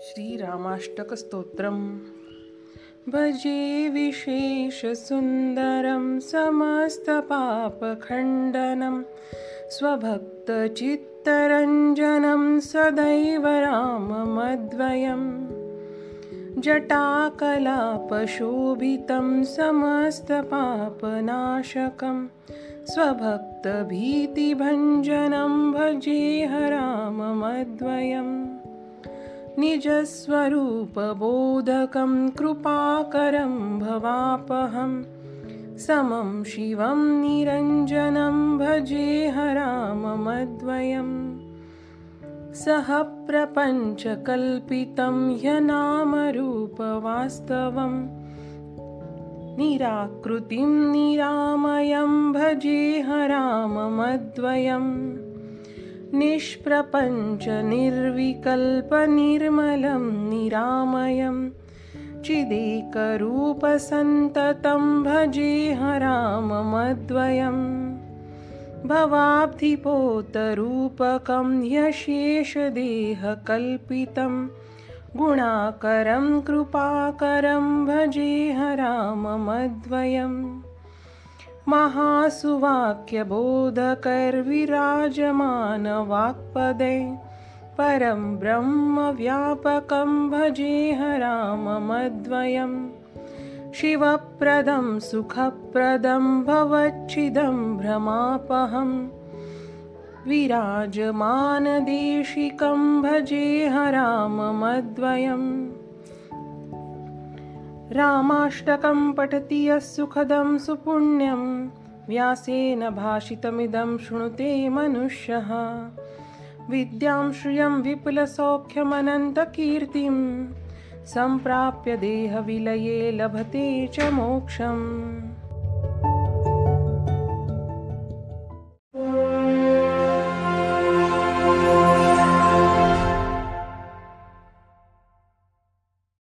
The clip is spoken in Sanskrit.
रामाष्टकस्तोत्रम् भजे विशेषसुन्दरं समस्तपापखण्डनं स्वभक्तचित्तरञ्जनं सदैव राममद्वयम्। जटाकलापशोभितं समस्तपापनाशकं स्वभक्तभीतिभञ्जनं भजेह राममद्वयम् निजस्वरूपबोधकं कृपाकरं भवापहं। समं शिवं निरञ्जनं भजेह राममद्वयम् सः प्रपञ्चकल्पितं ह्यनामरूपवास्तवं निराकृतिं निरामयं भजेह राममद्वयम् निष्प्रपञ्चनिर्विकल्पनिर्मलं निरामयं चिदेकरूपसन्ततं भजेह राममद्वयम् भवाब्धिपोतरूपकं ह्यशेषदेहकल्पितं गुणाकरं कृपाकरं भजेह राममद्वयम् महासुवाक्यबोधकर्विराजमानवाक्पदे। परं ब्रह्मव्यापकं भजेह राममद्वयम् शिवप्रदं सुखप्रदं भवच्छिदं भ्रमापहं विराजमानदेशिकं भजेह राममद्वयम् रामाष्टकं पठति यः सुखदं सुपुण्यं व्यासेन भाषितमिदं शृणुते मनुष्यः। विद्यां श्रियं विपुलसौख्यमनन्तकीर्तिं सम्प्राप्य देहविलये लभते च मोक्षम्